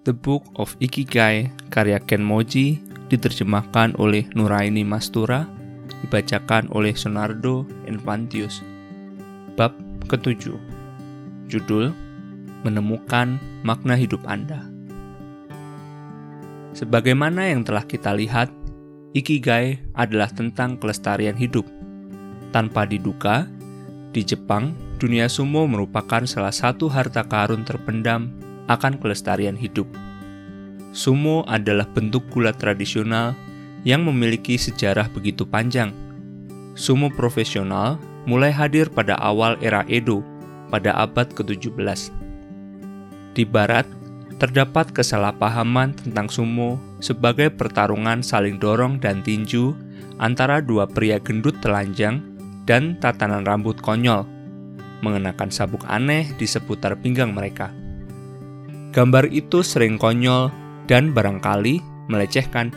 The Book of Ikigai karya Ken Moji diterjemahkan oleh Nuraini Mastura, dibacakan oleh Sonardo Infantius. Bab ketujuh, judul Menemukan Makna Hidup Anda. Sebagaimana yang telah kita lihat, Ikigai adalah tentang kelestarian hidup. Tanpa diduga, di Jepang, dunia sumo merupakan salah satu harta karun terpendam akan kelestarian hidup. Sumo adalah bentuk gulat tradisional yang memiliki sejarah begitu panjang. Sumo profesional mulai hadir pada awal era Edo pada abad ke-17. Di barat, terdapat kesalahpahaman tentang sumo sebagai pertarungan saling dorong dan tinju antara dua pria gendut telanjang dan tatanan rambut konyol, mengenakan sabuk aneh di seputar pinggang mereka. Gambar itu sering konyol dan barangkali melecehkan.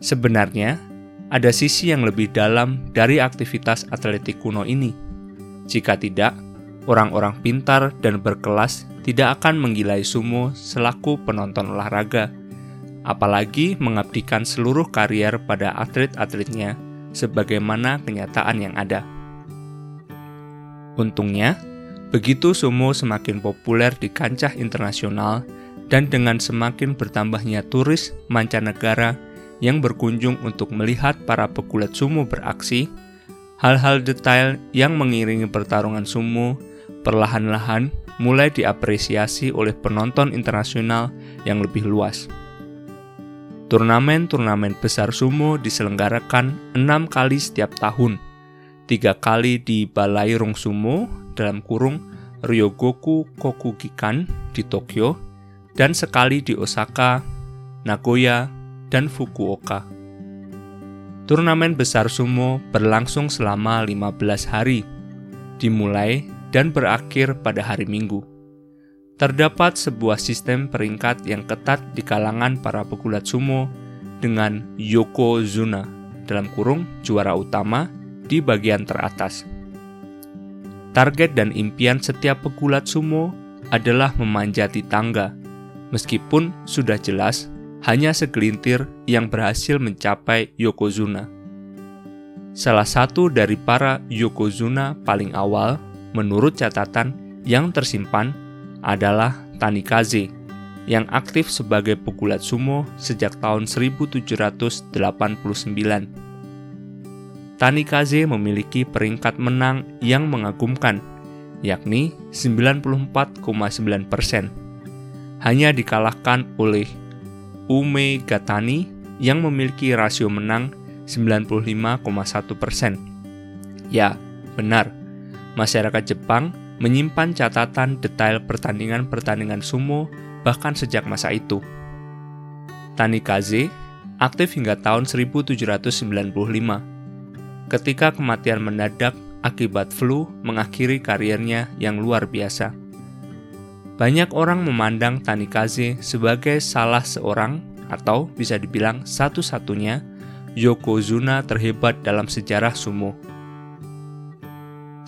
Sebenarnya, ada sisi yang lebih dalam dari aktivitas atletik kuno ini. Jika tidak, orang-orang pintar dan berkelas tidak akan menggilai sumo selaku penonton olahraga, apalagi mengabdikan seluruh karier pada atlet-atletnya sebagaimana kenyataan yang ada. Untungnya, Begitu sumo semakin populer di kancah internasional dan dengan semakin bertambahnya turis mancanegara yang berkunjung untuk melihat para pegulat sumo beraksi, hal-hal detail yang mengiringi pertarungan sumo perlahan-lahan mulai diapresiasi oleh penonton internasional yang lebih luas. Turnamen-turnamen besar sumo diselenggarakan enam kali setiap tahun, tiga kali di Balai Rong Sumo dalam kurung Ryogoku Kokugikan di Tokyo dan sekali di Osaka, Nagoya, dan Fukuoka. Turnamen besar sumo berlangsung selama 15 hari, dimulai dan berakhir pada hari Minggu. Terdapat sebuah sistem peringkat yang ketat di kalangan para pegulat sumo dengan Yokozuna dalam kurung juara utama di bagian teratas. Target dan impian setiap pegulat sumo adalah memanjati tangga, meskipun sudah jelas hanya segelintir yang berhasil mencapai Yokozuna. Salah satu dari para Yokozuna paling awal, menurut catatan yang tersimpan, adalah Tanikaze, yang aktif sebagai pegulat sumo sejak tahun 1789. Tanikaze memiliki peringkat menang yang mengagumkan, yakni 94,9 persen. Hanya dikalahkan oleh Ume Gatani yang memiliki rasio menang 95,1 persen. Ya, benar, masyarakat Jepang menyimpan catatan detail pertandingan-pertandingan sumo bahkan sejak masa itu. Tanikaze aktif hingga tahun 1795 ketika kematian mendadak akibat flu mengakhiri karirnya yang luar biasa. Banyak orang memandang Tanikaze sebagai salah seorang atau bisa dibilang satu-satunya Yokozuna terhebat dalam sejarah sumo.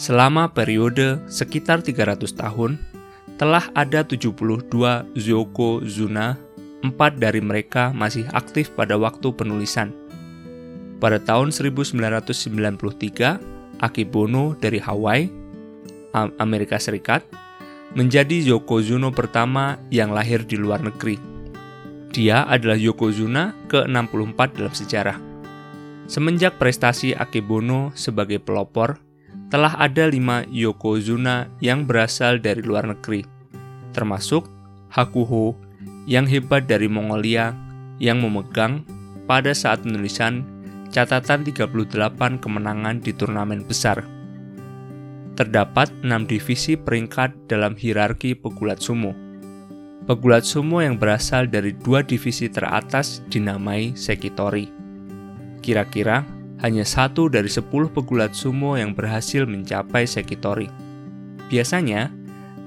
Selama periode sekitar 300 tahun, telah ada 72 Yokozuna, empat dari mereka masih aktif pada waktu penulisan – pada tahun 1993, Akebono dari Hawaii, Amerika Serikat, menjadi Yokozuna pertama yang lahir di luar negeri. Dia adalah Yokozuna ke-64 dalam sejarah. Semenjak prestasi Akebono sebagai pelopor, telah ada lima Yokozuna yang berasal dari luar negeri, termasuk Hakuho yang hebat dari Mongolia yang memegang pada saat penulisan catatan 38 kemenangan di turnamen besar. Terdapat 6 divisi peringkat dalam hierarki pegulat sumo. Pegulat sumo yang berasal dari dua divisi teratas dinamai Sekitori. Kira-kira hanya satu dari 10 pegulat sumo yang berhasil mencapai Sekitori. Biasanya,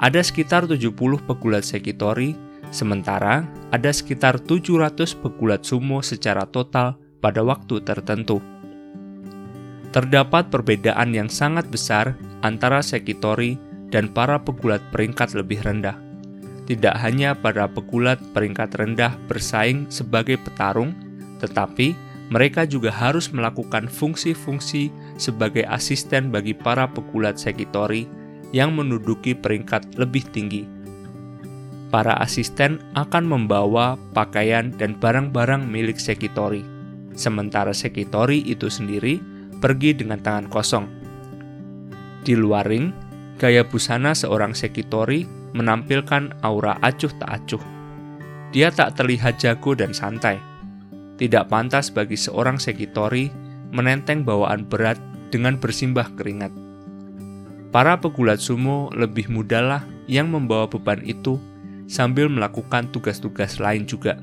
ada sekitar 70 pegulat Sekitori, sementara ada sekitar 700 pegulat sumo secara total pada waktu tertentu. Terdapat perbedaan yang sangat besar antara Sekitori dan para pegulat peringkat lebih rendah. tidak hanya para pegulat peringkat rendah bersaing sebagai petarung, tetapi mereka juga harus melakukan fungsi-fungsi sebagai asisten bagi para pegulat sekitori yang menduduki peringkat lebih tinggi. Para asisten akan membawa pakaian dan barang-barang milik sekitori, sementara sekitori itu sendiri pergi dengan tangan kosong. Di luar ring, gaya busana seorang sekitori menampilkan aura acuh tak acuh. Dia tak terlihat jago dan santai. Tidak pantas bagi seorang sekitori menenteng bawaan berat dengan bersimbah keringat. Para pegulat sumo lebih mudahlah yang membawa beban itu sambil melakukan tugas-tugas lain juga.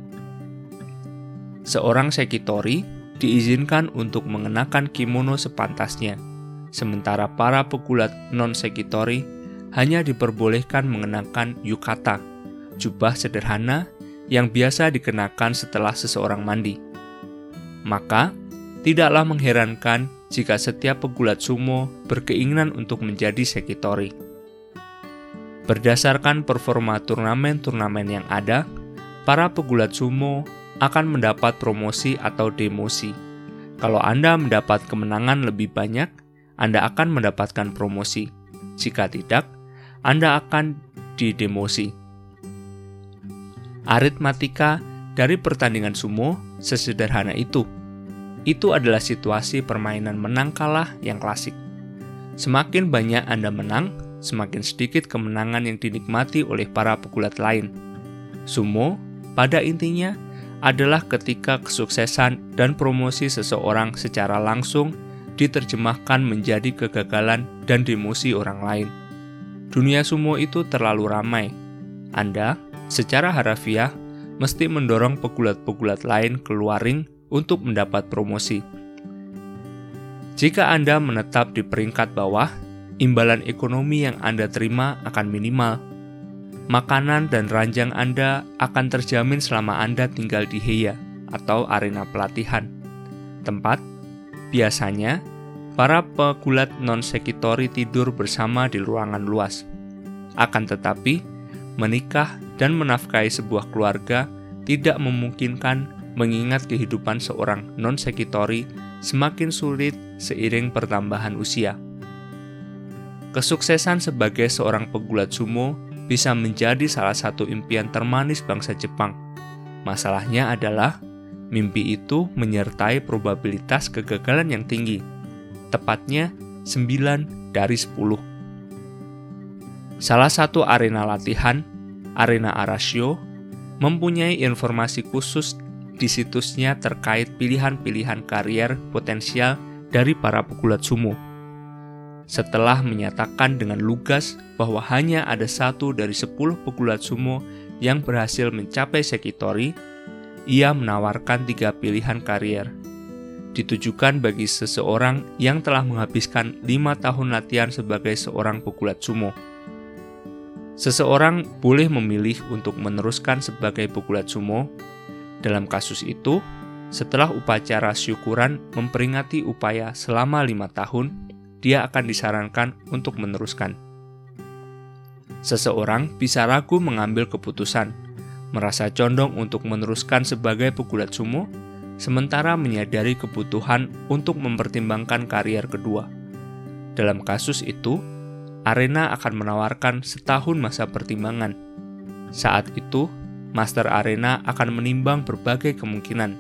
Seorang sekitori diizinkan untuk mengenakan kimono sepantasnya, sementara para pegulat non-sekitori hanya diperbolehkan mengenakan yukata, jubah sederhana yang biasa dikenakan setelah seseorang mandi. Maka, tidaklah mengherankan jika setiap pegulat sumo berkeinginan untuk menjadi sekitori. Berdasarkan performa turnamen-turnamen yang ada, para pegulat sumo akan mendapat promosi atau demosi. Kalau Anda mendapat kemenangan lebih banyak, Anda akan mendapatkan promosi. Jika tidak, anda akan didemosi. Aritmatika dari pertandingan sumo sesederhana itu. Itu adalah situasi permainan menang kalah yang klasik. Semakin banyak Anda menang, semakin sedikit kemenangan yang dinikmati oleh para pegulat lain. Sumo, pada intinya, adalah ketika kesuksesan dan promosi seseorang secara langsung diterjemahkan menjadi kegagalan dan demosi orang lain. Dunia sumo itu terlalu ramai. Anda, secara harafiah, mesti mendorong pegulat-pegulat lain keluar ring untuk mendapat promosi. Jika Anda menetap di peringkat bawah, imbalan ekonomi yang Anda terima akan minimal. Makanan dan ranjang Anda akan terjamin selama Anda tinggal di Heya atau arena pelatihan. Tempat biasanya para pegulat non-sekitori tidur bersama di ruangan luas. Akan tetapi, menikah dan menafkahi sebuah keluarga tidak memungkinkan mengingat kehidupan seorang non-sekitori semakin sulit seiring pertambahan usia. Kesuksesan sebagai seorang pegulat sumo bisa menjadi salah satu impian termanis bangsa Jepang. Masalahnya adalah mimpi itu menyertai probabilitas kegagalan yang tinggi tepatnya 9 dari 10. Salah satu arena latihan, Arena Arasio, mempunyai informasi khusus di situsnya terkait pilihan-pilihan karier potensial dari para pegulat sumo. Setelah menyatakan dengan lugas bahwa hanya ada satu dari sepuluh pegulat sumo yang berhasil mencapai sekitori, ia menawarkan tiga pilihan karier ditujukan bagi seseorang yang telah menghabiskan lima tahun latihan sebagai seorang pegulat sumo. Seseorang boleh memilih untuk meneruskan sebagai pegulat sumo. Dalam kasus itu, setelah upacara syukuran memperingati upaya selama lima tahun, dia akan disarankan untuk meneruskan. Seseorang bisa ragu mengambil keputusan, merasa condong untuk meneruskan sebagai pegulat sumo, sementara menyadari kebutuhan untuk mempertimbangkan karier kedua. Dalam kasus itu, Arena akan menawarkan setahun masa pertimbangan. Saat itu, Master Arena akan menimbang berbagai kemungkinan,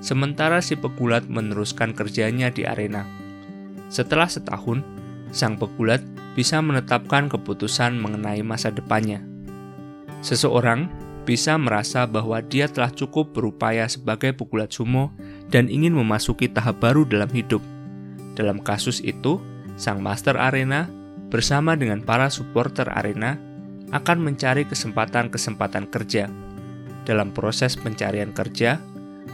sementara si pegulat meneruskan kerjanya di arena. Setelah setahun, sang pegulat bisa menetapkan keputusan mengenai masa depannya. Seseorang bisa merasa bahwa dia telah cukup berupaya sebagai pegulat sumo dan ingin memasuki tahap baru dalam hidup. Dalam kasus itu, sang master arena bersama dengan para supporter arena akan mencari kesempatan-kesempatan kerja. Dalam proses pencarian kerja,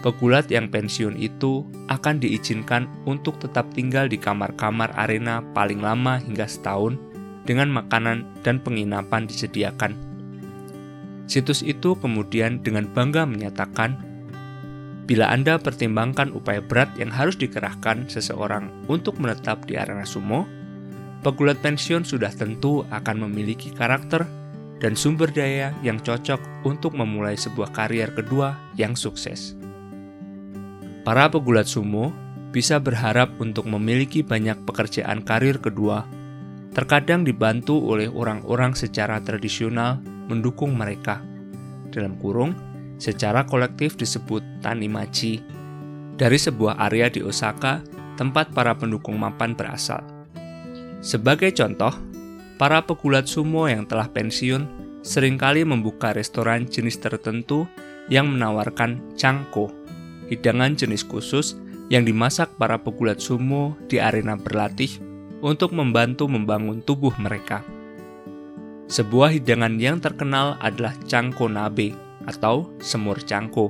pegulat yang pensiun itu akan diizinkan untuk tetap tinggal di kamar-kamar arena paling lama hingga setahun dengan makanan dan penginapan disediakan. Situs itu kemudian dengan bangga menyatakan, bila Anda pertimbangkan upaya berat yang harus dikerahkan seseorang untuk menetap di arena sumo, pegulat pensiun sudah tentu akan memiliki karakter dan sumber daya yang cocok untuk memulai sebuah karier kedua yang sukses. Para pegulat sumo bisa berharap untuk memiliki banyak pekerjaan karir kedua, terkadang dibantu oleh orang-orang secara tradisional mendukung mereka. Dalam kurung, secara kolektif disebut Tanimachi, dari sebuah area di Osaka tempat para pendukung mapan berasal. Sebagai contoh, para pegulat sumo yang telah pensiun sering kali membuka restoran jenis tertentu yang menawarkan cangko, hidangan jenis khusus yang dimasak para pegulat sumo di arena berlatih untuk membantu membangun tubuh mereka. Sebuah hidangan yang terkenal adalah cangko nabe atau semur cangko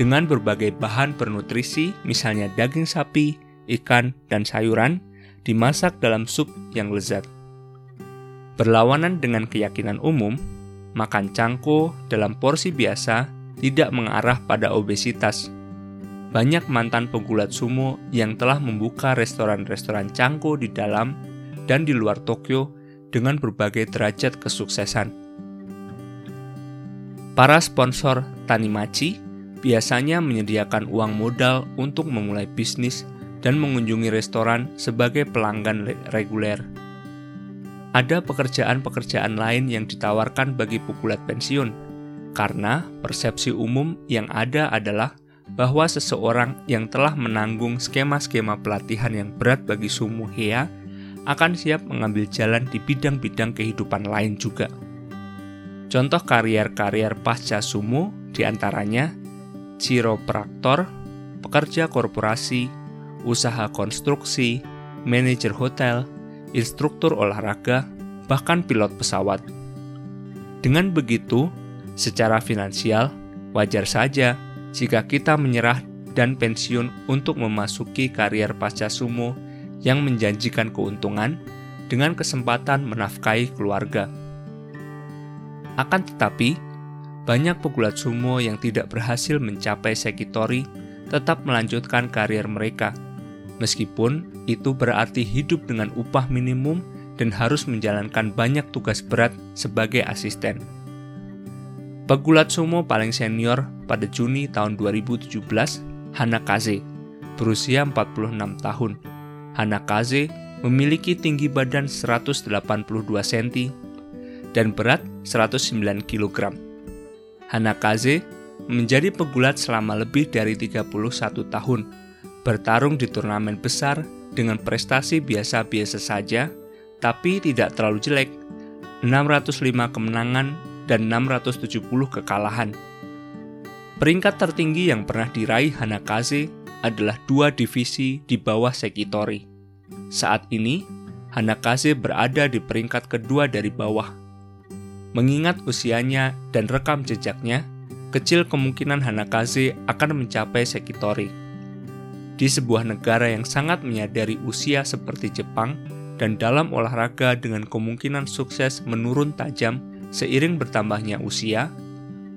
dengan berbagai bahan bernutrisi misalnya daging sapi, ikan, dan sayuran dimasak dalam sup yang lezat. Berlawanan dengan keyakinan umum, makan cangko dalam porsi biasa tidak mengarah pada obesitas. Banyak mantan pegulat sumo yang telah membuka restoran-restoran cangko di dalam dan di luar Tokyo dengan berbagai derajat kesuksesan. Para sponsor Tanimachi biasanya menyediakan uang modal untuk memulai bisnis dan mengunjungi restoran sebagai pelanggan reguler. Ada pekerjaan-pekerjaan lain yang ditawarkan bagi pukulat pensiun, karena persepsi umum yang ada adalah bahwa seseorang yang telah menanggung skema-skema pelatihan yang berat bagi sumo hea akan siap mengambil jalan di bidang-bidang kehidupan lain juga. Contoh karier-karier pasca sumo di antaranya chiropraktor, pekerja korporasi, usaha konstruksi, manajer hotel, instruktur olahraga, bahkan pilot pesawat. Dengan begitu, secara finansial, wajar saja jika kita menyerah dan pensiun untuk memasuki karier pasca sumo yang menjanjikan keuntungan dengan kesempatan menafkahi keluarga. Akan tetapi, banyak pegulat sumo yang tidak berhasil mencapai sekitori tetap melanjutkan karier mereka meskipun itu berarti hidup dengan upah minimum dan harus menjalankan banyak tugas berat sebagai asisten. Pegulat sumo paling senior pada Juni tahun 2017, Hanakaze, berusia 46 tahun. Hanakaze memiliki tinggi badan 182 cm dan berat 109 kg. Hanakaze menjadi pegulat selama lebih dari 31 tahun bertarung di turnamen besar dengan prestasi biasa-biasa saja, tapi tidak terlalu jelek, 605 kemenangan dan 670 kekalahan. Peringkat tertinggi yang pernah diraih Hanakaze adalah dua divisi di bawah Sekitori. Saat ini, Hanakaze berada di peringkat kedua dari bawah. Mengingat usianya dan rekam jejaknya, kecil kemungkinan Hanakaze akan mencapai Sekitori di sebuah negara yang sangat menyadari usia seperti Jepang dan dalam olahraga dengan kemungkinan sukses menurun tajam seiring bertambahnya usia,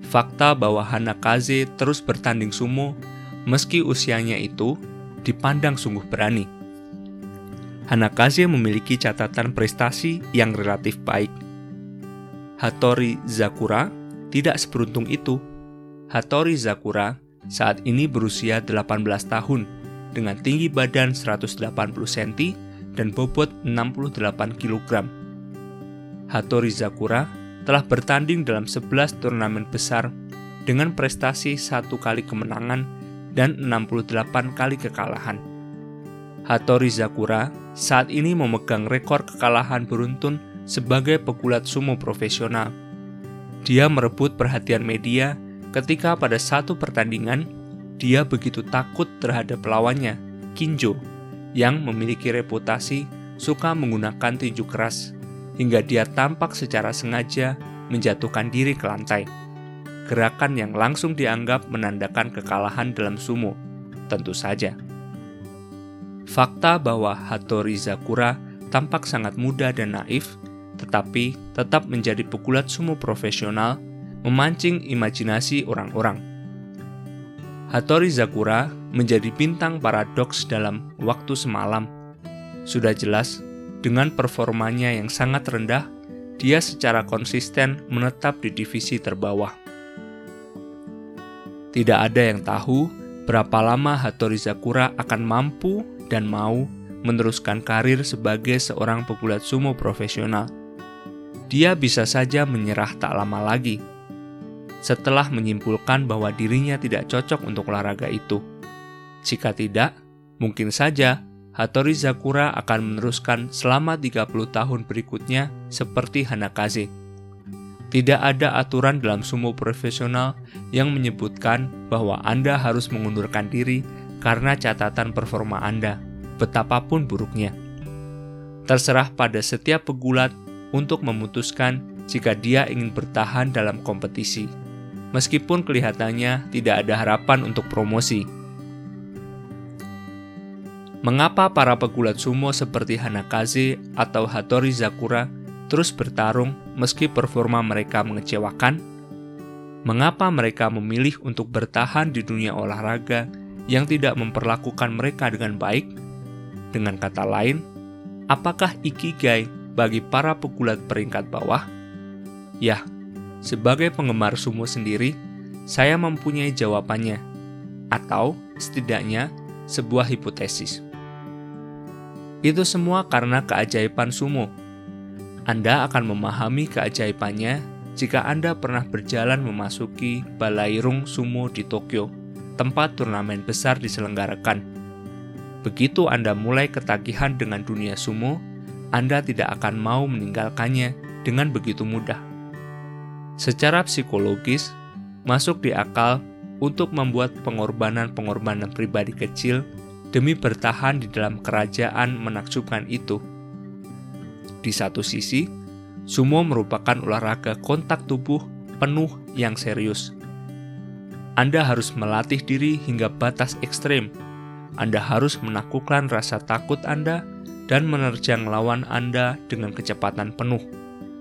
fakta bahwa Hanakaze terus bertanding sumo meski usianya itu dipandang sungguh berani. Hanakaze memiliki catatan prestasi yang relatif baik. Hattori Zakura tidak seberuntung itu. Hattori Zakura saat ini berusia 18 tahun dengan tinggi badan 180 cm dan bobot 68 kg. Hattori Zakura telah bertanding dalam 11 turnamen besar dengan prestasi satu kali kemenangan dan 68 kali kekalahan. Hattori Zakura saat ini memegang rekor kekalahan beruntun sebagai pegulat sumo profesional. Dia merebut perhatian media ketika pada satu pertandingan dia begitu takut terhadap lawannya, Kinjo, yang memiliki reputasi suka menggunakan tinju keras, hingga dia tampak secara sengaja menjatuhkan diri ke lantai. Gerakan yang langsung dianggap menandakan kekalahan dalam sumo, tentu saja. Fakta bahwa Hattori Zakura tampak sangat muda dan naif, tetapi tetap menjadi pegulat sumo profesional, memancing imajinasi orang-orang Hattori Zakura menjadi bintang paradoks dalam waktu semalam. Sudah jelas, dengan performanya yang sangat rendah, dia secara konsisten menetap di divisi terbawah. Tidak ada yang tahu berapa lama Hattori Zakura akan mampu dan mau meneruskan karir sebagai seorang pegulat sumo profesional. Dia bisa saja menyerah tak lama lagi setelah menyimpulkan bahwa dirinya tidak cocok untuk olahraga itu. Jika tidak, mungkin saja Hattori Zakura akan meneruskan selama 30 tahun berikutnya seperti Hanakaze. Tidak ada aturan dalam sumo profesional yang menyebutkan bahwa Anda harus mengundurkan diri karena catatan performa Anda, betapapun buruknya. Terserah pada setiap pegulat untuk memutuskan jika dia ingin bertahan dalam kompetisi meskipun kelihatannya tidak ada harapan untuk promosi. Mengapa para pegulat sumo seperti Hanakaze atau Hattori Zakura terus bertarung meski performa mereka mengecewakan? Mengapa mereka memilih untuk bertahan di dunia olahraga yang tidak memperlakukan mereka dengan baik? Dengan kata lain, apakah ikigai bagi para pegulat peringkat bawah? Ya, sebagai penggemar sumo sendiri, saya mempunyai jawabannya, atau setidaknya sebuah hipotesis. Itu semua karena keajaiban sumo. Anda akan memahami keajaibannya jika Anda pernah berjalan memasuki Balairung Sumo di Tokyo, tempat turnamen besar diselenggarakan. Begitu Anda mulai ketagihan dengan dunia sumo, Anda tidak akan mau meninggalkannya dengan begitu mudah. Secara psikologis, masuk di akal untuk membuat pengorbanan-pengorbanan pribadi kecil demi bertahan di dalam kerajaan menakjubkan itu. Di satu sisi, sumo merupakan olahraga kontak tubuh penuh yang serius. Anda harus melatih diri hingga batas ekstrem. Anda harus menaklukkan rasa takut Anda dan menerjang lawan Anda dengan kecepatan penuh.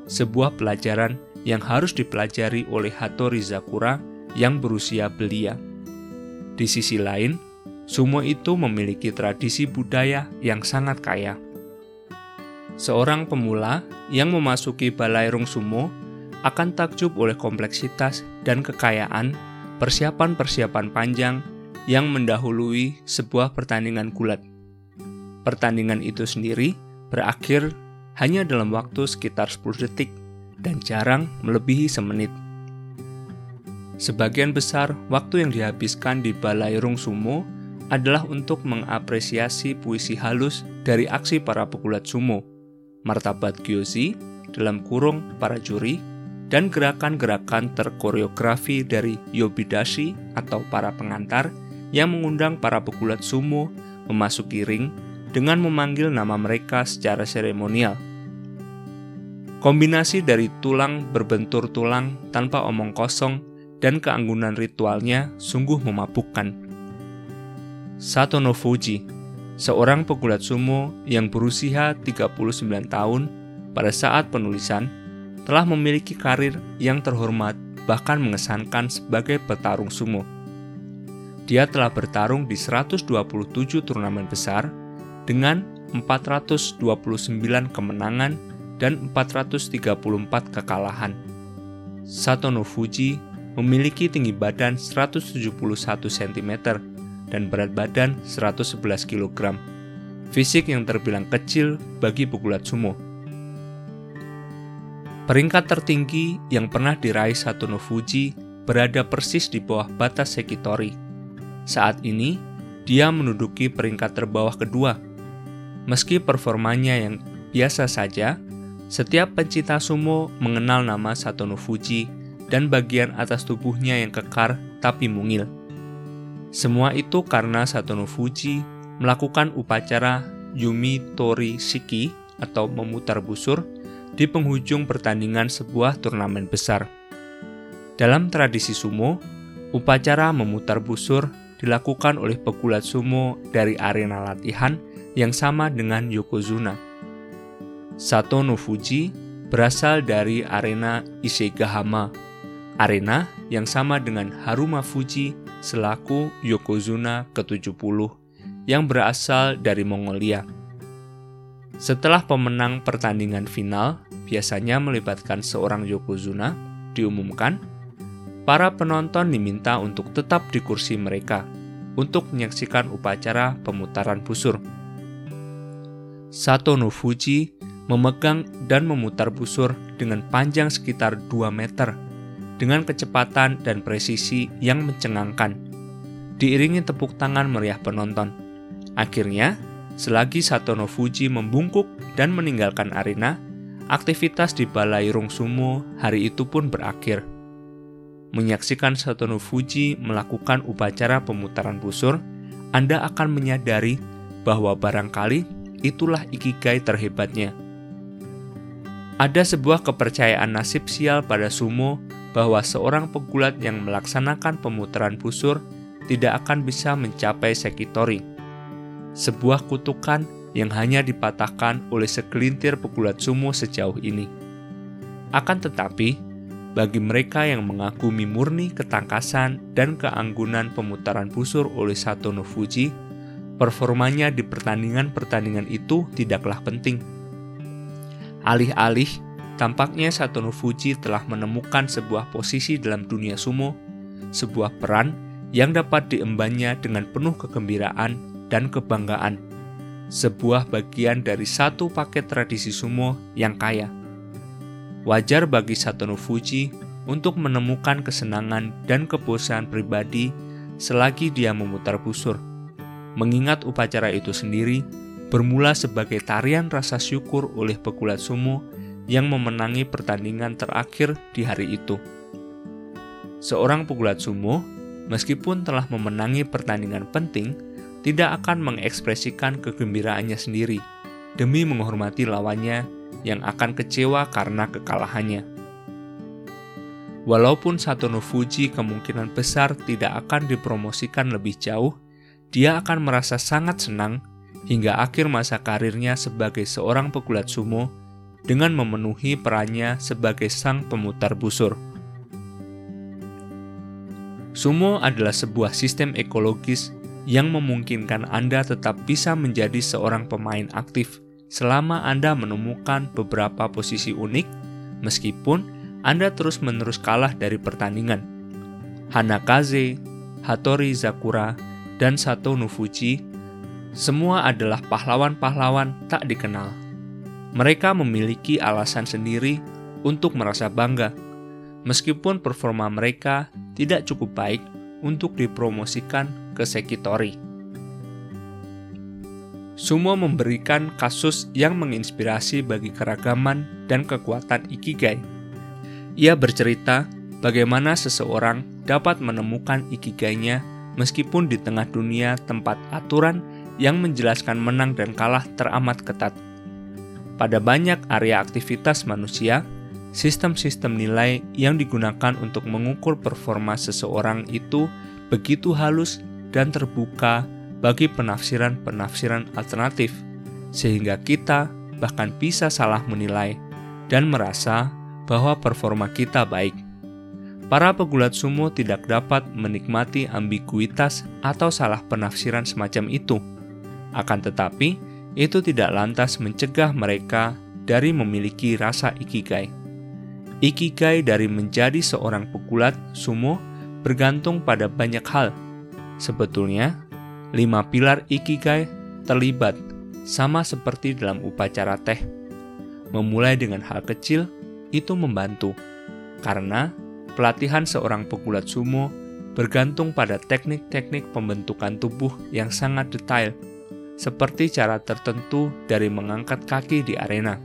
Sebuah pelajaran yang harus dipelajari oleh Hattori Zakura yang berusia belia. Di sisi lain, sumo itu memiliki tradisi budaya yang sangat kaya. Seorang pemula yang memasuki balairung sumo akan takjub oleh kompleksitas dan kekayaan persiapan-persiapan panjang yang mendahului sebuah pertandingan gulat. Pertandingan itu sendiri berakhir hanya dalam waktu sekitar 10 detik dan jarang melebihi semenit. Sebagian besar waktu yang dihabiskan di Balairung Sumo adalah untuk mengapresiasi puisi halus dari aksi para pegulat sumo, martabat gyozi dalam kurung para juri, dan gerakan-gerakan terkoreografi dari yobidashi atau para pengantar yang mengundang para pegulat sumo memasuki ring dengan memanggil nama mereka secara seremonial Kombinasi dari tulang berbentur tulang tanpa omong kosong dan keanggunan ritualnya sungguh memabukkan. Satono Fuji, seorang pegulat sumo yang berusia 39 tahun pada saat penulisan, telah memiliki karir yang terhormat bahkan mengesankan sebagai petarung sumo. Dia telah bertarung di 127 turnamen besar dengan 429 kemenangan dan 434 kekalahan. Satono Fuji memiliki tinggi badan 171 cm dan berat badan 111 kg. Fisik yang terbilang kecil bagi pegulat sumo. Peringkat tertinggi yang pernah diraih Satono Fuji berada persis di bawah batas Sekitori. Saat ini, dia menduduki peringkat terbawah kedua. Meski performanya yang biasa saja, setiap pencinta sumo mengenal nama Satono Fuji dan bagian atas tubuhnya yang kekar tapi mungil. Semua itu karena Satono Fuji melakukan upacara Yumi Tori Shiki atau memutar busur di penghujung pertandingan sebuah turnamen besar. Dalam tradisi sumo, upacara memutar busur dilakukan oleh pegulat sumo dari arena latihan yang sama dengan Yokozuna Satono Fuji berasal dari arena Isegahama, arena yang sama dengan Haruma Fuji selaku Yokozuna ke-70 yang berasal dari Mongolia. Setelah pemenang pertandingan final, biasanya melibatkan seorang yokozuna, diumumkan, para penonton diminta untuk tetap di kursi mereka untuk menyaksikan upacara pemutaran busur. Satono Fuji memegang dan memutar busur dengan panjang sekitar 2 meter dengan kecepatan dan presisi yang mencengangkan. Diiringi tepuk tangan meriah penonton. Akhirnya, selagi Satono Fuji membungkuk dan meninggalkan arena, aktivitas di Balai Rung Sumo hari itu pun berakhir. Menyaksikan Satono Fuji melakukan upacara pemutaran busur, Anda akan menyadari bahwa barangkali itulah ikigai terhebatnya. Ada sebuah kepercayaan nasib sial pada sumo bahwa seorang pegulat yang melaksanakan pemutaran busur tidak akan bisa mencapai sekitori. Sebuah kutukan yang hanya dipatahkan oleh segelintir pegulat sumo sejauh ini. Akan tetapi, bagi mereka yang mengagumi murni ketangkasan dan keanggunan pemutaran busur oleh Satono Fuji, performanya di pertandingan-pertandingan itu tidaklah penting. Alih-alih Tampaknya Satono Fuji telah menemukan sebuah posisi dalam dunia sumo, sebuah peran yang dapat diembannya dengan penuh kegembiraan dan kebanggaan. Sebuah bagian dari satu paket tradisi sumo yang kaya. Wajar bagi Satono Fuji untuk menemukan kesenangan dan kepuasan pribadi selagi dia memutar busur. Mengingat upacara itu sendiri bermula sebagai tarian rasa syukur oleh pegulat sumo yang memenangi pertandingan terakhir di hari itu. Seorang pegulat sumo, meskipun telah memenangi pertandingan penting, tidak akan mengekspresikan kegembiraannya sendiri demi menghormati lawannya yang akan kecewa karena kekalahannya. Walaupun Satono Fuji kemungkinan besar tidak akan dipromosikan lebih jauh, dia akan merasa sangat senang hingga akhir masa karirnya sebagai seorang pegulat sumo dengan memenuhi perannya sebagai sang pemutar busur. Sumo adalah sebuah sistem ekologis yang memungkinkan Anda tetap bisa menjadi seorang pemain aktif selama Anda menemukan beberapa posisi unik, meskipun Anda terus-menerus kalah dari pertandingan. Hanakaze, Hattori Zakura, dan Sato Nufuji semua adalah pahlawan-pahlawan tak dikenal mereka memiliki alasan sendiri untuk merasa bangga, meskipun performa mereka tidak cukup baik untuk dipromosikan ke Sekitori. Sumo memberikan kasus yang menginspirasi bagi keragaman dan kekuatan Ikigai. Ia bercerita bagaimana seseorang dapat menemukan Ikigainya meskipun di tengah dunia tempat aturan yang menjelaskan menang dan kalah teramat ketat. Pada banyak area aktivitas manusia, sistem-sistem nilai yang digunakan untuk mengukur performa seseorang itu begitu halus dan terbuka bagi penafsiran-penafsiran alternatif, sehingga kita bahkan bisa salah menilai dan merasa bahwa performa kita baik. Para pegulat sumo tidak dapat menikmati ambiguitas atau salah penafsiran semacam itu. Akan tetapi, itu tidak lantas mencegah mereka dari memiliki rasa ikigai. Ikigai dari menjadi seorang pegulat sumo bergantung pada banyak hal. Sebetulnya, lima pilar ikigai terlibat sama seperti dalam upacara teh. Memulai dengan hal kecil itu membantu, karena pelatihan seorang pegulat sumo bergantung pada teknik-teknik pembentukan tubuh yang sangat detail seperti cara tertentu dari mengangkat kaki di arena.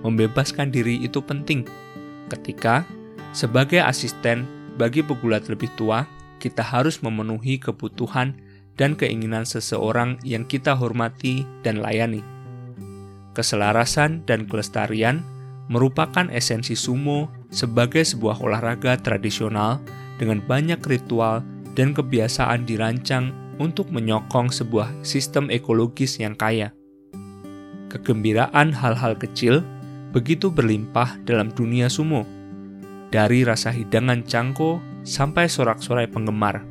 Membebaskan diri itu penting ketika, sebagai asisten bagi pegulat lebih tua, kita harus memenuhi kebutuhan dan keinginan seseorang yang kita hormati dan layani. Keselarasan dan kelestarian merupakan esensi sumo sebagai sebuah olahraga tradisional dengan banyak ritual dan kebiasaan dirancang untuk menyokong sebuah sistem ekologis yang kaya. Kegembiraan hal-hal kecil begitu berlimpah dalam dunia sumo, dari rasa hidangan cangko sampai sorak-sorai penggemar.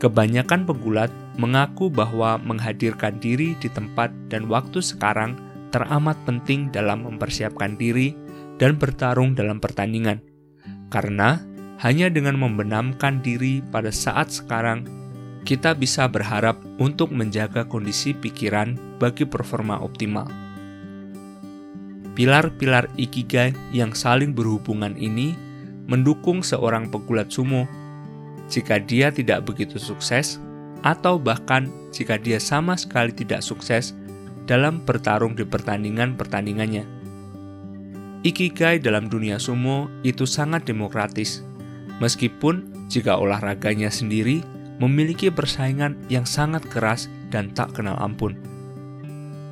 Kebanyakan pegulat mengaku bahwa menghadirkan diri di tempat dan waktu sekarang teramat penting dalam mempersiapkan diri dan bertarung dalam pertandingan. Karena hanya dengan membenamkan diri pada saat sekarang, kita bisa berharap untuk menjaga kondisi pikiran bagi performa optimal. Pilar-pilar ikigai yang saling berhubungan ini mendukung seorang pegulat sumo jika dia tidak begitu sukses, atau bahkan jika dia sama sekali tidak sukses dalam bertarung di pertandingan-pertandingannya. Ikigai dalam dunia sumo itu sangat demokratis, meskipun jika olahraganya sendiri memiliki persaingan yang sangat keras dan tak kenal ampun.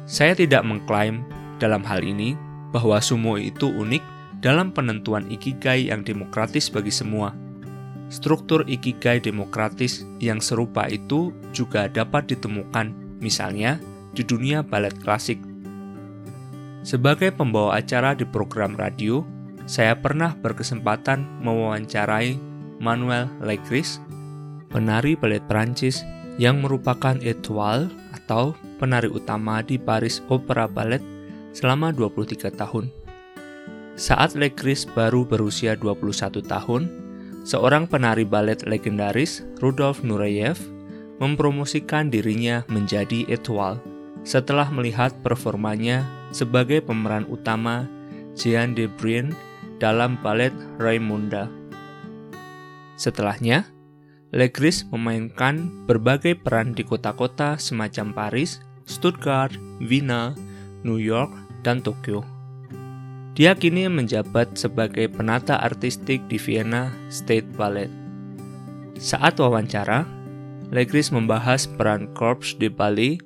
Saya tidak mengklaim dalam hal ini bahwa sumo itu unik dalam penentuan ikigai yang demokratis bagi semua. Struktur ikigai demokratis yang serupa itu juga dapat ditemukan, misalnya di dunia balet klasik. Sebagai pembawa acara di program radio, saya pernah berkesempatan mewawancarai Manuel Legris, penari balet Prancis yang merupakan étoile atau penari utama di Paris Opera Ballet selama 23 tahun. Saat Legris baru berusia 21 tahun, seorang penari balet legendaris, Rudolf Nureyev, mempromosikan dirinya menjadi étoile setelah melihat performanya sebagai pemeran utama Jean de Bruyne dalam balet Raimunda. Setelahnya, Legris memainkan berbagai peran di kota-kota semacam Paris, Stuttgart, Wiener, New York, dan Tokyo. Dia kini menjabat sebagai penata artistik di Vienna State Ballet. Saat wawancara, Legris membahas peran Corps de Ballet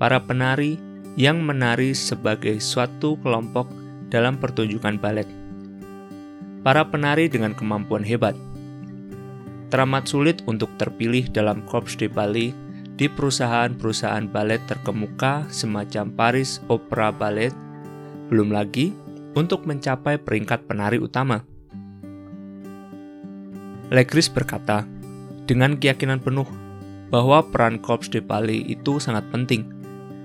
para penari yang menari sebagai suatu kelompok dalam pertunjukan balet. Para penari dengan kemampuan hebat teramat sulit untuk terpilih dalam Corps de Ballet di perusahaan-perusahaan balet terkemuka semacam Paris Opera Ballet, belum lagi untuk mencapai peringkat penari utama. Legris berkata, dengan keyakinan penuh bahwa peran Corps de Ballet itu sangat penting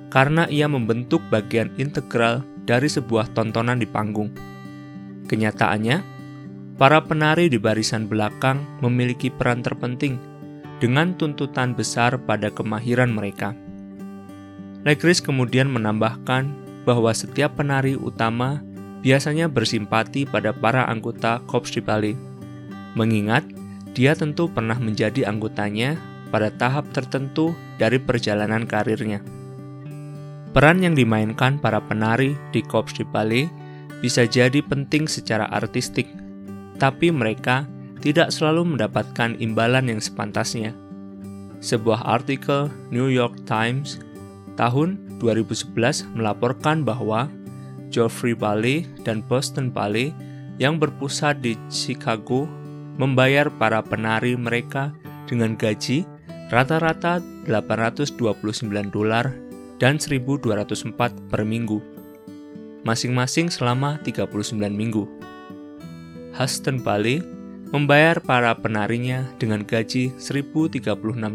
karena ia membentuk bagian integral dari sebuah tontonan di panggung. Kenyataannya, para penari di barisan belakang memiliki peran terpenting dengan tuntutan besar pada kemahiran mereka. Legris kemudian menambahkan bahwa setiap penari utama biasanya bersimpati pada para anggota Korps di Bali, mengingat dia tentu pernah menjadi anggotanya pada tahap tertentu dari perjalanan karirnya. Peran yang dimainkan para penari di Korps di Bali bisa jadi penting secara artistik, tapi mereka tidak selalu mendapatkan imbalan yang sepantasnya. Sebuah artikel New York Times tahun 2011 melaporkan bahwa Geoffrey Ballet dan Boston Ballet yang berpusat di Chicago membayar para penari mereka dengan gaji rata-rata 829 dolar dan 1204 per minggu, masing-masing selama 39 minggu. Huston Ballet membayar para penarinya dengan gaji 1036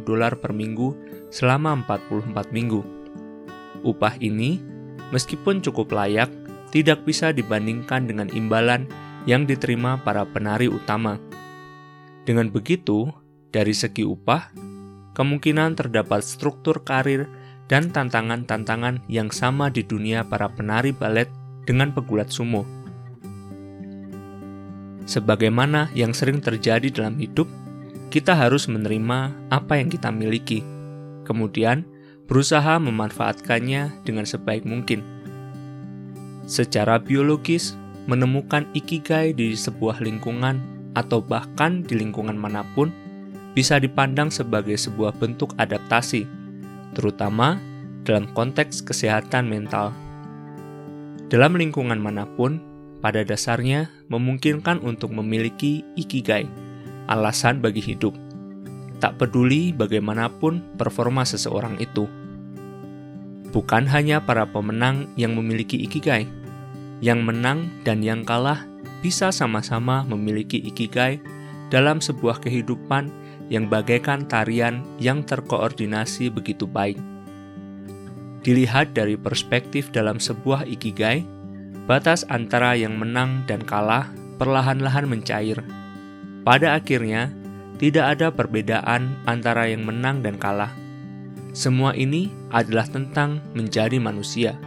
dolar per minggu selama 44 minggu. Upah ini, meskipun cukup layak, tidak bisa dibandingkan dengan imbalan yang diterima para penari utama. Dengan begitu, dari segi upah, kemungkinan terdapat struktur karir dan tantangan-tantangan yang sama di dunia para penari balet dengan pegulat sumo. Sebagaimana yang sering terjadi dalam hidup, kita harus menerima apa yang kita miliki, kemudian berusaha memanfaatkannya dengan sebaik mungkin. Secara biologis, menemukan ikigai di sebuah lingkungan atau bahkan di lingkungan mana pun bisa dipandang sebagai sebuah bentuk adaptasi terutama dalam konteks kesehatan mental. Dalam lingkungan mana pun, pada dasarnya memungkinkan untuk memiliki ikigai, alasan bagi hidup. Tak peduli bagaimanapun performa seseorang itu. Bukan hanya para pemenang yang memiliki ikigai, yang menang dan yang kalah bisa sama-sama memiliki ikigai dalam sebuah kehidupan yang bagaikan tarian yang terkoordinasi begitu baik. Dilihat dari perspektif dalam sebuah ikigai, batas antara yang menang dan kalah perlahan-lahan mencair. Pada akhirnya, tidak ada perbedaan antara yang menang dan kalah. Semua ini adalah tentang menjadi manusia.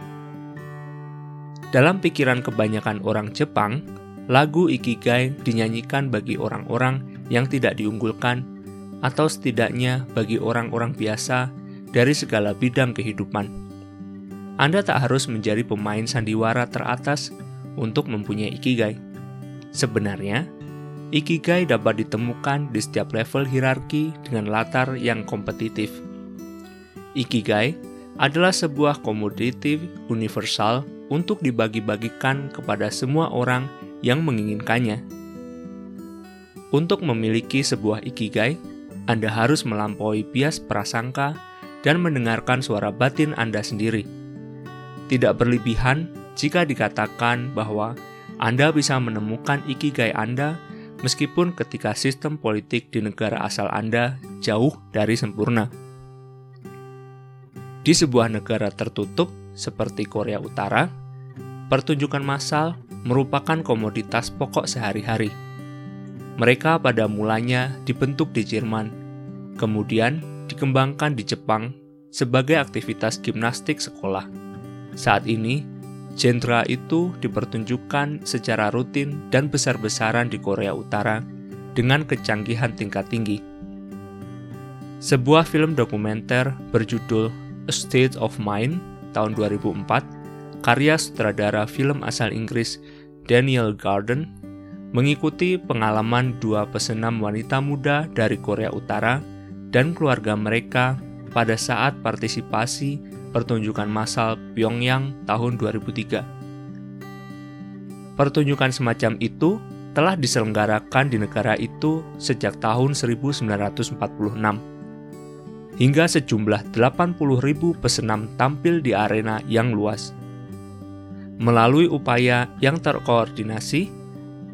Dalam pikiran kebanyakan orang Jepang, lagu Ikigai dinyanyikan bagi orang-orang yang tidak diunggulkan atau setidaknya bagi orang-orang biasa dari segala bidang kehidupan. Anda tak harus menjadi pemain sandiwara teratas untuk mempunyai ikigai. Sebenarnya, ikigai dapat ditemukan di setiap level hierarki dengan latar yang kompetitif. Ikigai adalah sebuah komoditif universal untuk dibagi-bagikan kepada semua orang yang menginginkannya. Untuk memiliki sebuah ikigai, Anda harus melampaui bias prasangka dan mendengarkan suara batin Anda sendiri tidak berlebihan jika dikatakan bahwa Anda bisa menemukan ikigai Anda meskipun ketika sistem politik di negara asal Anda jauh dari sempurna. Di sebuah negara tertutup seperti Korea Utara, pertunjukan massal merupakan komoditas pokok sehari-hari. Mereka pada mulanya dibentuk di Jerman, kemudian dikembangkan di Jepang sebagai aktivitas gimnastik sekolah. Saat ini, genre itu dipertunjukkan secara rutin dan besar-besaran di Korea Utara dengan kecanggihan tingkat tinggi. Sebuah film dokumenter berjudul A State of Mind tahun 2004, karya sutradara film asal Inggris Daniel Garden, mengikuti pengalaman dua pesenam wanita muda dari Korea Utara dan keluarga mereka pada saat partisipasi pertunjukan massal Pyongyang tahun 2003. Pertunjukan semacam itu telah diselenggarakan di negara itu sejak tahun 1946. Hingga sejumlah 80.000 pesenam tampil di arena yang luas. Melalui upaya yang terkoordinasi,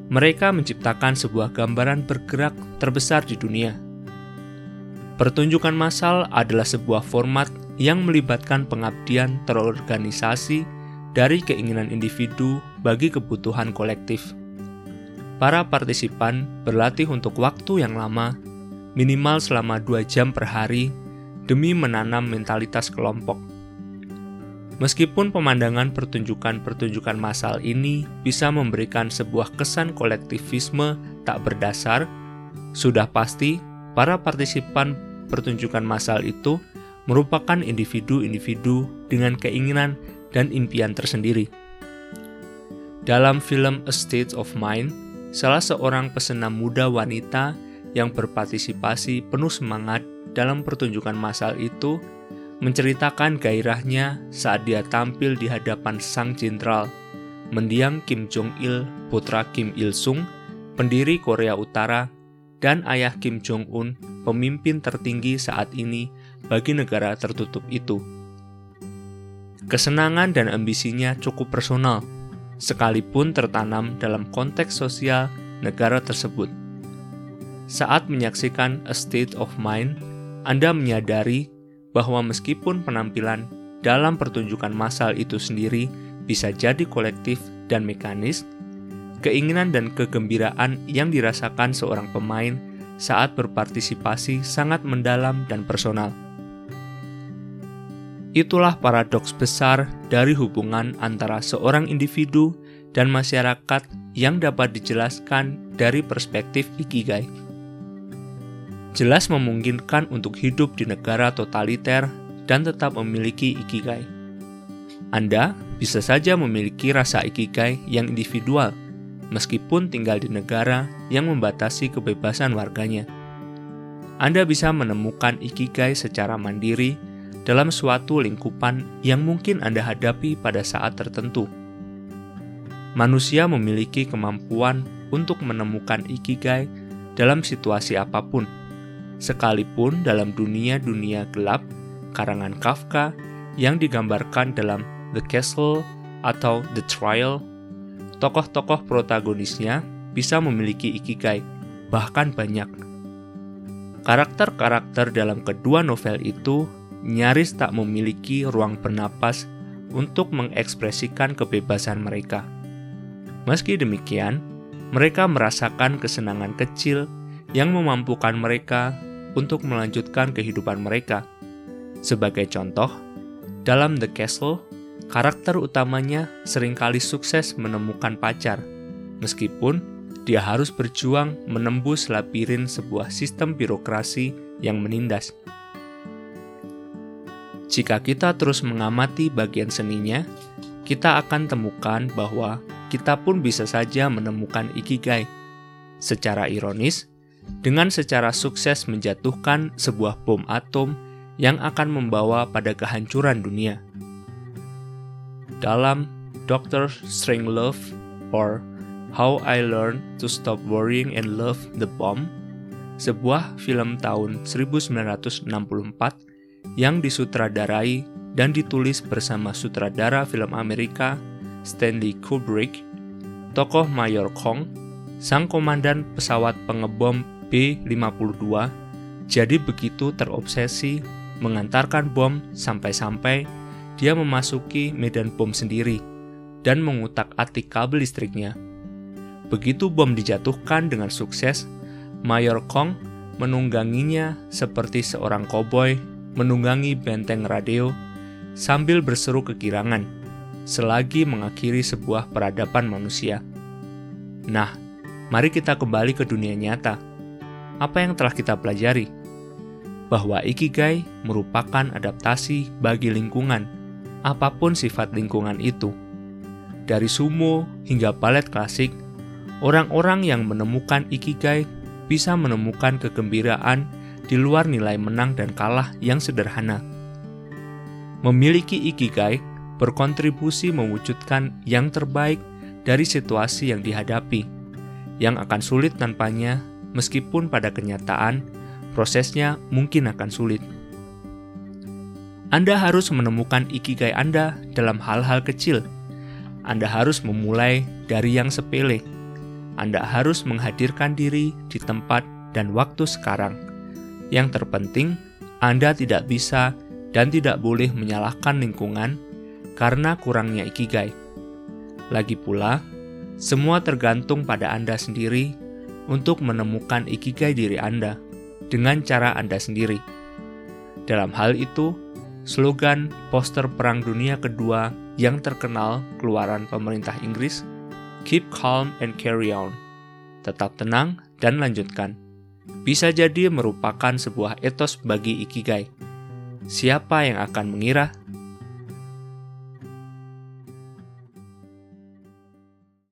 mereka menciptakan sebuah gambaran bergerak terbesar di dunia. Pertunjukan massal adalah sebuah format yang melibatkan pengabdian terorganisasi dari keinginan individu bagi kebutuhan kolektif. Para partisipan berlatih untuk waktu yang lama, minimal selama dua jam per hari, demi menanam mentalitas kelompok. Meskipun pemandangan pertunjukan-pertunjukan massal ini bisa memberikan sebuah kesan kolektivisme tak berdasar, sudah pasti para partisipan pertunjukan massal itu merupakan individu-individu dengan keinginan dan impian tersendiri. Dalam film A State of Mind, salah seorang pesenam muda wanita yang berpartisipasi penuh semangat dalam pertunjukan massal itu menceritakan gairahnya saat dia tampil di hadapan sang jenderal, mendiang Kim Jong-il, putra Kim Il-sung, pendiri Korea Utara, dan ayah Kim Jong-un, pemimpin tertinggi saat ini bagi negara tertutup itu. Kesenangan dan ambisinya cukup personal, sekalipun tertanam dalam konteks sosial negara tersebut. Saat menyaksikan A State of Mind, Anda menyadari bahwa meskipun penampilan dalam pertunjukan massal itu sendiri bisa jadi kolektif dan mekanis, keinginan dan kegembiraan yang dirasakan seorang pemain saat berpartisipasi sangat mendalam dan personal. Itulah paradoks besar dari hubungan antara seorang individu dan masyarakat yang dapat dijelaskan dari perspektif ikigai. Jelas memungkinkan untuk hidup di negara totaliter dan tetap memiliki ikigai. Anda bisa saja memiliki rasa ikigai yang individual, meskipun tinggal di negara yang membatasi kebebasan warganya. Anda bisa menemukan ikigai secara mandiri dalam suatu lingkupan yang mungkin Anda hadapi pada saat tertentu. Manusia memiliki kemampuan untuk menemukan ikigai dalam situasi apa pun, sekalipun dalam dunia-dunia gelap karangan Kafka yang digambarkan dalam The Castle atau The Trial. Tokoh-tokoh protagonisnya bisa memiliki ikigai, bahkan banyak. Karakter-karakter dalam kedua novel itu nyaris tak memiliki ruang bernapas untuk mengekspresikan kebebasan mereka. Meski demikian, mereka merasakan kesenangan kecil yang memampukan mereka untuk melanjutkan kehidupan mereka. Sebagai contoh, dalam The Castle, karakter utamanya sering kali sukses menemukan pacar, meskipun dia harus berjuang menembus labirin sebuah sistem birokrasi yang menindas. Jika kita terus mengamati bagian seninya, kita akan temukan bahwa kita pun bisa saja menemukan ikigai. Secara ironis, dengan secara sukses menjatuhkan sebuah bom atom yang akan membawa pada kehancuran dunia. Dalam Doctor Strangelove or How I Learned to Stop Worrying and Love the Bomb, sebuah film tahun 1964 yang disutradarai dan ditulis bersama sutradara film Amerika Stanley Kubrick, tokoh Mayor Kong, sang komandan pesawat pengebom B-52, jadi begitu terobsesi mengantarkan bom sampai-sampai dia memasuki medan bom sendiri dan mengutak-atik kabel listriknya. Begitu bom dijatuhkan dengan sukses, Mayor Kong menungganginya seperti seorang koboi menunggangi benteng radio sambil berseru kegirangan, selagi mengakhiri sebuah peradaban manusia. Nah, mari kita kembali ke dunia nyata. Apa yang telah kita pelajari? Bahwa ikigai merupakan adaptasi bagi lingkungan, apa pun sifat lingkungan itu. Dari sumo hingga balet klasik, orang-orang yang menemukan ikigai bisa menemukan kegembiraan di luar nilai menang dan kalah yang sederhana. Memiliki ikigai berkontribusi mewujudkan yang terbaik dari situasi yang dihadapi, yang akan sulit tanpanya meskipun pada kenyataan prosesnya mungkin akan sulit. Anda harus menemukan ikigai Anda dalam hal-hal kecil. Anda harus memulai dari yang sepele. Anda harus menghadirkan diri di tempat dan waktu sekarang yang terpenting, Anda tidak bisa dan tidak boleh menyalahkan lingkungan karena kurangnya ikigai. Lagi pula, semua tergantung pada Anda sendiri untuk menemukan ikigai diri Anda dengan cara Anda sendiri. Dalam hal itu, slogan poster Perang Dunia Kedua yang terkenal keluaran pemerintah Inggris, Keep calm and carry on. Tetap tenang dan lanjutkan bisa jadi merupakan sebuah etos bagi ikigai. Siapa yang akan mengira